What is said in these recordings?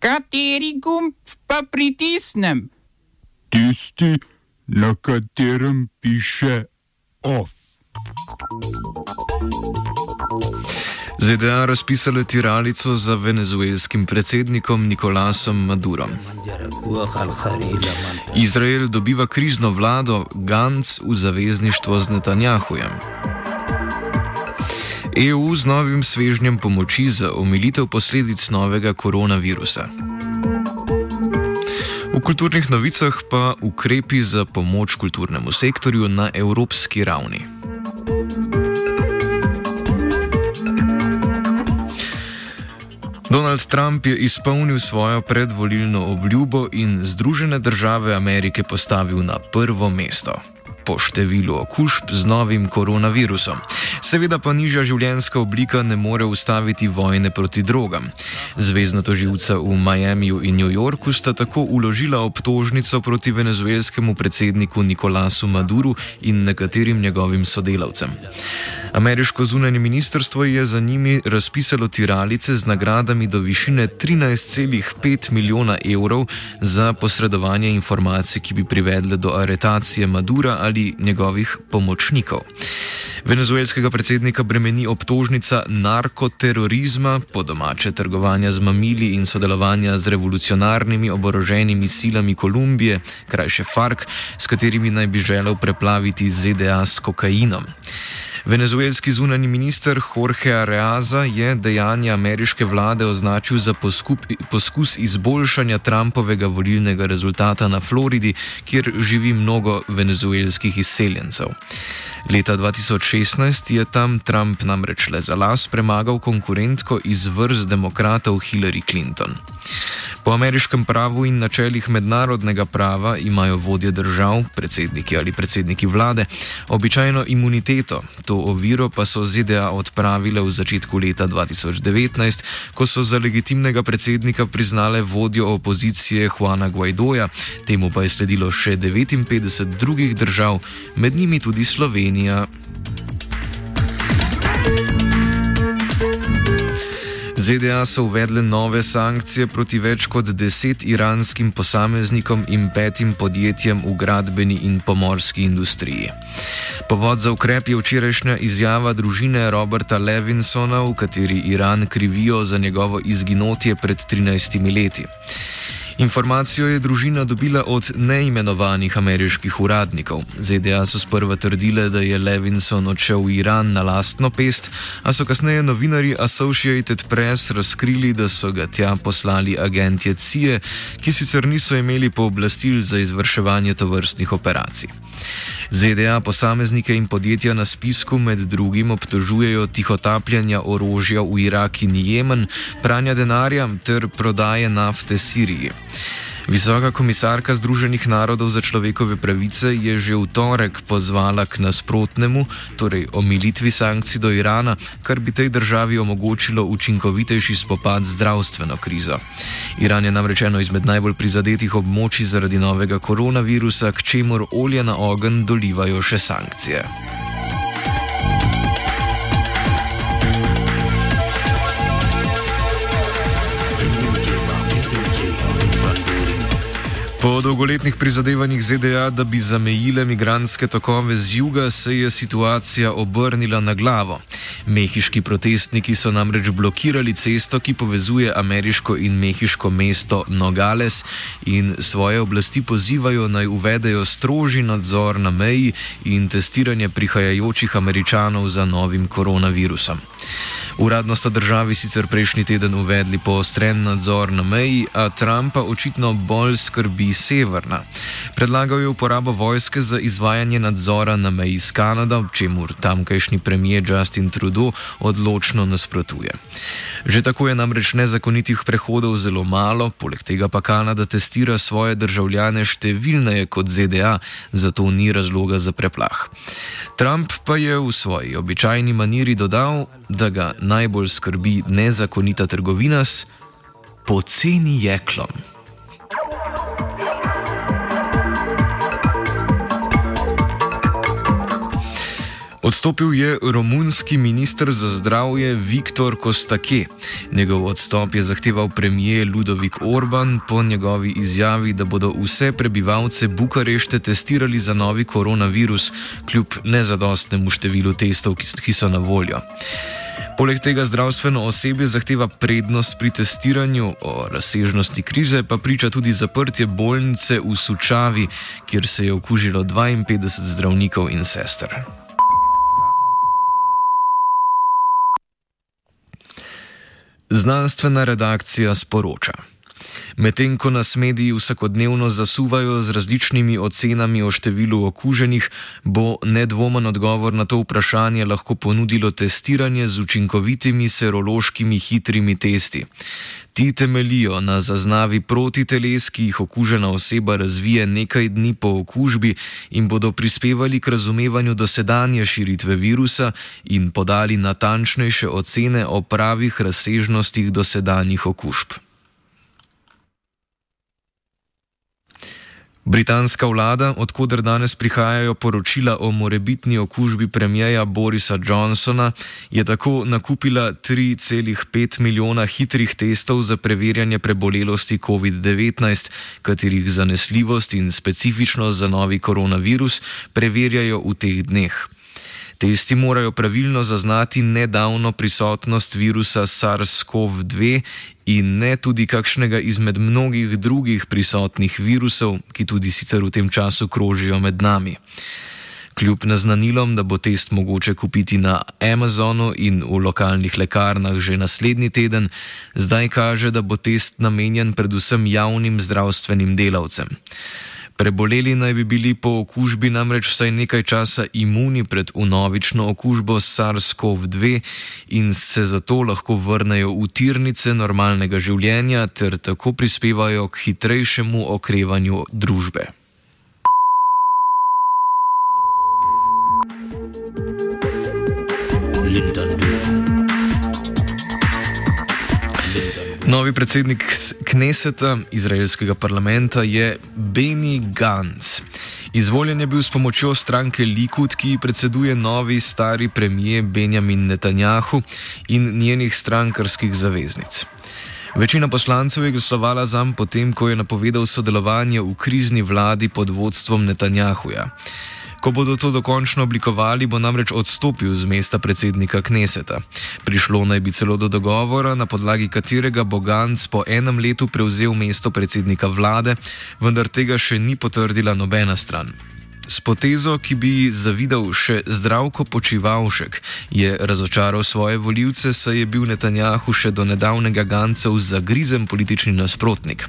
Kateri gumb pa pritisnem? Tisti, na katerem piše OF. ZDA razpisale tiralico za venezuelskim predsednikom Nikolasom Madurom. Izrael dobiva krizno vlado Gantz v zavezništvo z Netanjahujem. EU z novim svežnjem pomoči za omilitev posledic novega koronavirusa. V kulturnih novicah pa ukrepi za pomoč kulturnemu sektorju na evropski ravni. Donald Trump je izpolnil svojo predvolilno obljubo in Združene države Amerike postavil na prvo mesto po številu okužb z novim koronavirusom. Seveda pa nižja življenjska oblika ne more ustaviti vojne proti drogam. Zvezdna toživca v Miamiju in New Yorku sta tako uložila obtožnico proti venezuelskemu predsedniku Nikolasu Maduru in nekaterim njegovim sodelavcem. Ameriško zunanje ministrstvo je za njimi razpisalo tiralice z nagradami do višine 13,5 milijona evrov za posredovanje informacij, ki bi privedle do aretacije Madura ali njegovih pomočnikov. Venezuelskega predsednika bremeni obtožnica narkoterorizma, po domače trgovanja z mamili in sodelovanja z revolucionarnimi oboroženimi silami Kolumbije, krajše FARC, s katerimi naj bi želel preplaviti ZDA s kokainom. Venezuelski zunani minister Jorge Areaza je dejanje ameriške vlade označil za poskup, poskus izboljšanja Trumpovega volilnega rezultata na Floridi, kjer živi mnogo venezuelskih izseljencev. Leta 2016 je tam Trump namreč le za las premagal konkurentko iz vrst demokratov Hillary Clinton. Po ameriškem pravu in načelih mednarodnega prava imajo vodje držav, predsedniki ali predsedniki vlade, običajno imuniteto. To oviro pa so ZDA odpravile v začetku leta 2019, ko so za legitimnega predsednika priznale vodjo opozicije Juana Guaidoja, temu pa je sledilo še 59 drugih držav, med njimi tudi Slovenija. ZDA so uvedle nove sankcije proti več kot deset iranskim posameznikom in petim podjetjem v gradbeni in pomorski industriji. Povod za ukrep je včerajšnja izjava družine Roberta Levinsona, v kateri Iran krivijo za njegovo izginotje pred 13 leti. Informacijo je družina dobila od neimenovanih ameriških uradnikov. ZDA so sprva trdile, da je Levinson odšel v Iran na lastno pest, a so kasneje novinari Associated Press razkrili, da so ga tja poslali agentje CIA, ki sicer niso imeli pooblastil za izvrševanje tovrstnih operacij. ZDA posameznike in podjetja na spisku med drugim obtožujejo tihotapljanja orožja v Irak in Jemen, pranja denarja ter prodaje nafte Siriji. Visoka komisarka Združenih narodov za človekove pravice je že v torek pozvala k nasprotnemu, torej omilitvi sankcij do Irana, kar bi tej državi omogočilo učinkovitejši spopad z zdravstveno krizo. Iran je namreč eno izmed najbolj prizadetih območij zaradi novega koronavirusa, k čemur olje na ogen dolivajo še sankcije. Po dolgoletnih prizadevanjih ZDA, da bi zamejile migranske tokove z juga, se je situacija obrnila na glavo. Mehiški protestniki so namreč blokirali cesto, ki povezuje ameriško in mehiško mesto Nogales in svoje oblasti pozivajo naj uvedejo strožji nadzor na meji in testiranje prihajajočih američanov za novim koronavirusom. Uradno sta državi sicer prejšnji teden uvedli poostren nadzor na meji, a Trumpa očitno bolj skrbi severna. Predlagal je uporabo vojske za izvajanje nadzora na meji s Kanado, čemur tamkajšnji premijer Justin Trudeau odločno nasprotuje. Že tako je namreč nezakonitih prehodov zelo malo, poleg tega pa Kanada testira svoje državljane številneje kot ZDA, zato ni razloga za preplah. Trump pa je v svoji običajni maniri dodal, da ga najbolj skrbi nezakonita trgovina s poceni jeklom. Odstopil je romunski ministr za zdravje Viktor Kostake. Njegov odstop je zahteval premijer Ludovik Orban po njegovi izjavi, da bodo vse prebivalce Bukarešte testirali za novi koronavirus, kljub nezadostnemu številu testov, ki so na voljo. Poleg tega zdravstveno osebje zahteva prednost pri testiranju, o razsežnosti krize pa priča tudi zaprtje bolnice v Sučavi, kjer se je okužilo 52 zdravnikov in sester. Znanstvena redakcija sporoča. Medtem ko nas mediji vsakodnevno zasuvajo z različnimi ocenami o številu okuženih, bo nedvomen odgovor na to vprašanje lahko ponudilo testiranje z učinkovitimi serološkimi hitrimi testi. Ti temelijo na zaznavi protiteles, ki jih okužena oseba razvije nekaj dni po okužbi in bodo prispevali k razumevanju dosedanje širitve virusa in podali natančnejše ocene o pravih razsežnostih dosedanjih okužb. Britanska vlada, odkuder danes prihajajo poročila o morebitni okužbi premijeja Borisa Johnsona, je tako nakupila 3,5 milijona hitrih testov za preverjanje prebolelosti COVID-19, katerih zanesljivost in specifičnost za novi koronavirus preverjajo v teh dneh. Testi morajo pravilno zaznati nedavno prisotnost virusa SARS-CoV-2 in ne tudi kakšnega izmed mnogih drugih prisotnih virusov, ki tudi sicer v tem času krožijo med nami. Kljub naznanilom, da bo test mogoče kupiti na Amazonu in v lokalnih lekarnah že naslednji teden, zdaj kaže, da bo test namenjen predvsem javnim zdravstvenim delavcem. Preboleli naj bi bili po okužbi namreč vsaj nekaj časa imuni pred unovično okužbo SARS-CoV-2 in se zato lahko vrnejo v tirnice normalnega življenja ter tako prispevajo k hitrejšemu okrevanju družbe. Linda. Novi predsednik Kneseta, izraelskega parlamenta, je Beni Gantz. Izvoljen je bil s pomočjo stranke Likud, ki predseduje novi stari premijer Benjamin Netanjahu in njenih strankarskih zaveznic. Večina poslancev je glasovala za potem ko je napovedal sodelovanje v krizni vladi pod vodstvom Netanjahuja. Ko bodo to dokončno oblikovali, bo namreč odstopil z mesta predsednika Kneseta. Prišlo naj bi celo do dogovora, na podlagi katerega bo Gantz po enem letu prevzel mesto predsednika vlade, vendar tega še ni potrdila nobena stran. S potezo, ki bi zavidal še zdravko počivalšek, je razočaral svoje voljivce, saj je bil Netanjahu še do nedavnega Gancev zagrizen politični nasprotnik.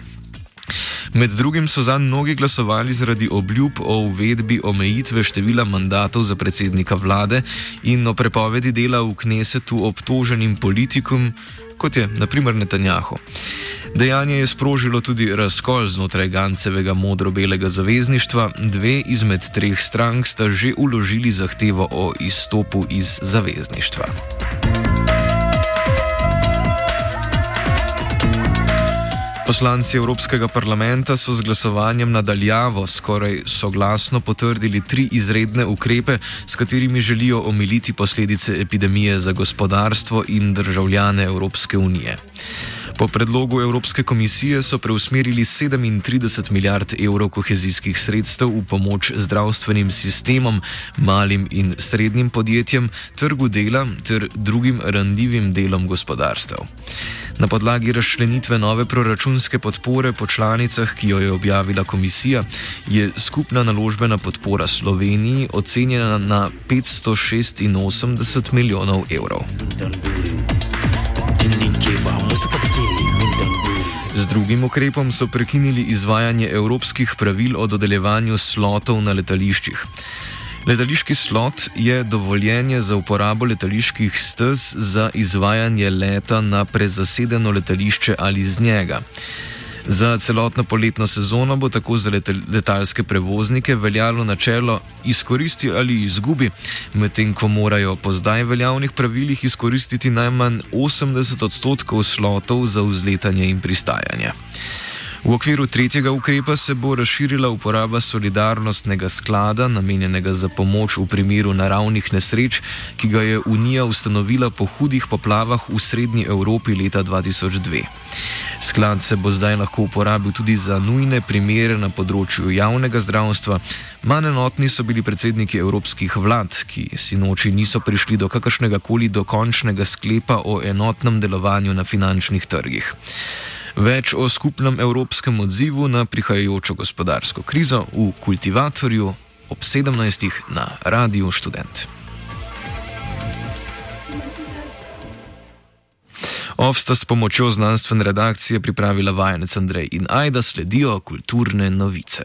Med drugim so za mnogi glasovali zaradi obljub o uvedbi omejitve števila mandatov za predsednika vlade in o prepovedi dela v knesetu obtoženim politikom, kot je naprimer Netanjahu. Dejanje je sprožilo tudi razkol znotraj Gancevega modro-belega zavezništva, dve izmed treh strank sta že uložili zahtevo o izstopu iz zavezništva. Poslanci Evropskega parlamenta so z glasovanjem nadaljavo skoraj soglasno potrdili tri izredne ukrepe, s katerimi želijo omiliti posledice epidemije za gospodarstvo in državljane Evropske unije. Po predlogu Evropske komisije so preusmerili 37 milijard evrov kohezijskih sredstev v pomoč zdravstvenim sistemom, malim in srednjim podjetjem, trgu dela ter drugim randljivim delom gospodarstva. Na podlagi razšlenitve nove proračunske podpore po članicah, ki jo je objavila komisija, je skupna naložbena podpora Sloveniji ocenjena na 586 milijonov evrov. Drugim ukrepom so prekinili izvajanje evropskih pravil o dodeljevanju slotov na letališčih. Letališki slot je dovoljenje za uporabo letaliških stez za izvajanje leta na prezasedeno letališče ali z njega. Za celotno poletno sezono bo tako za letalske prevoznike veljalo načelo izkoristi ali izgubi, medtem ko morajo po zdaj veljavnih pravilih izkoristiti najmanj 80 odstotkov slotov za vzletanje in pristajanje. V okviru tretjega ukrepa se bo razširila uporaba solidarnostnega sklada, namenjenega za pomoč v primeru naravnih nesreč, ki ga je Unija ustanovila po hudih poplavah v srednji Evropi leta 2002. Sklad se bo zdaj lahko uporabil tudi za nujne primere na področju javnega zdravstva. Manj enotni so bili predsedniki evropskih vlad, ki si noči niso prišli do kakršnega koli dokončnega sklepa o enotnem delovanju na finančnih trgih. Več o skupnem evropskem odzivu na prihajajočo gospodarsko krizo v Kultivatorju ob 17. na Radiu Student. Ovsta s pomočjo znanstvene redakcije pripravila vajenec Andrej in Aida sledijo kulturne novice.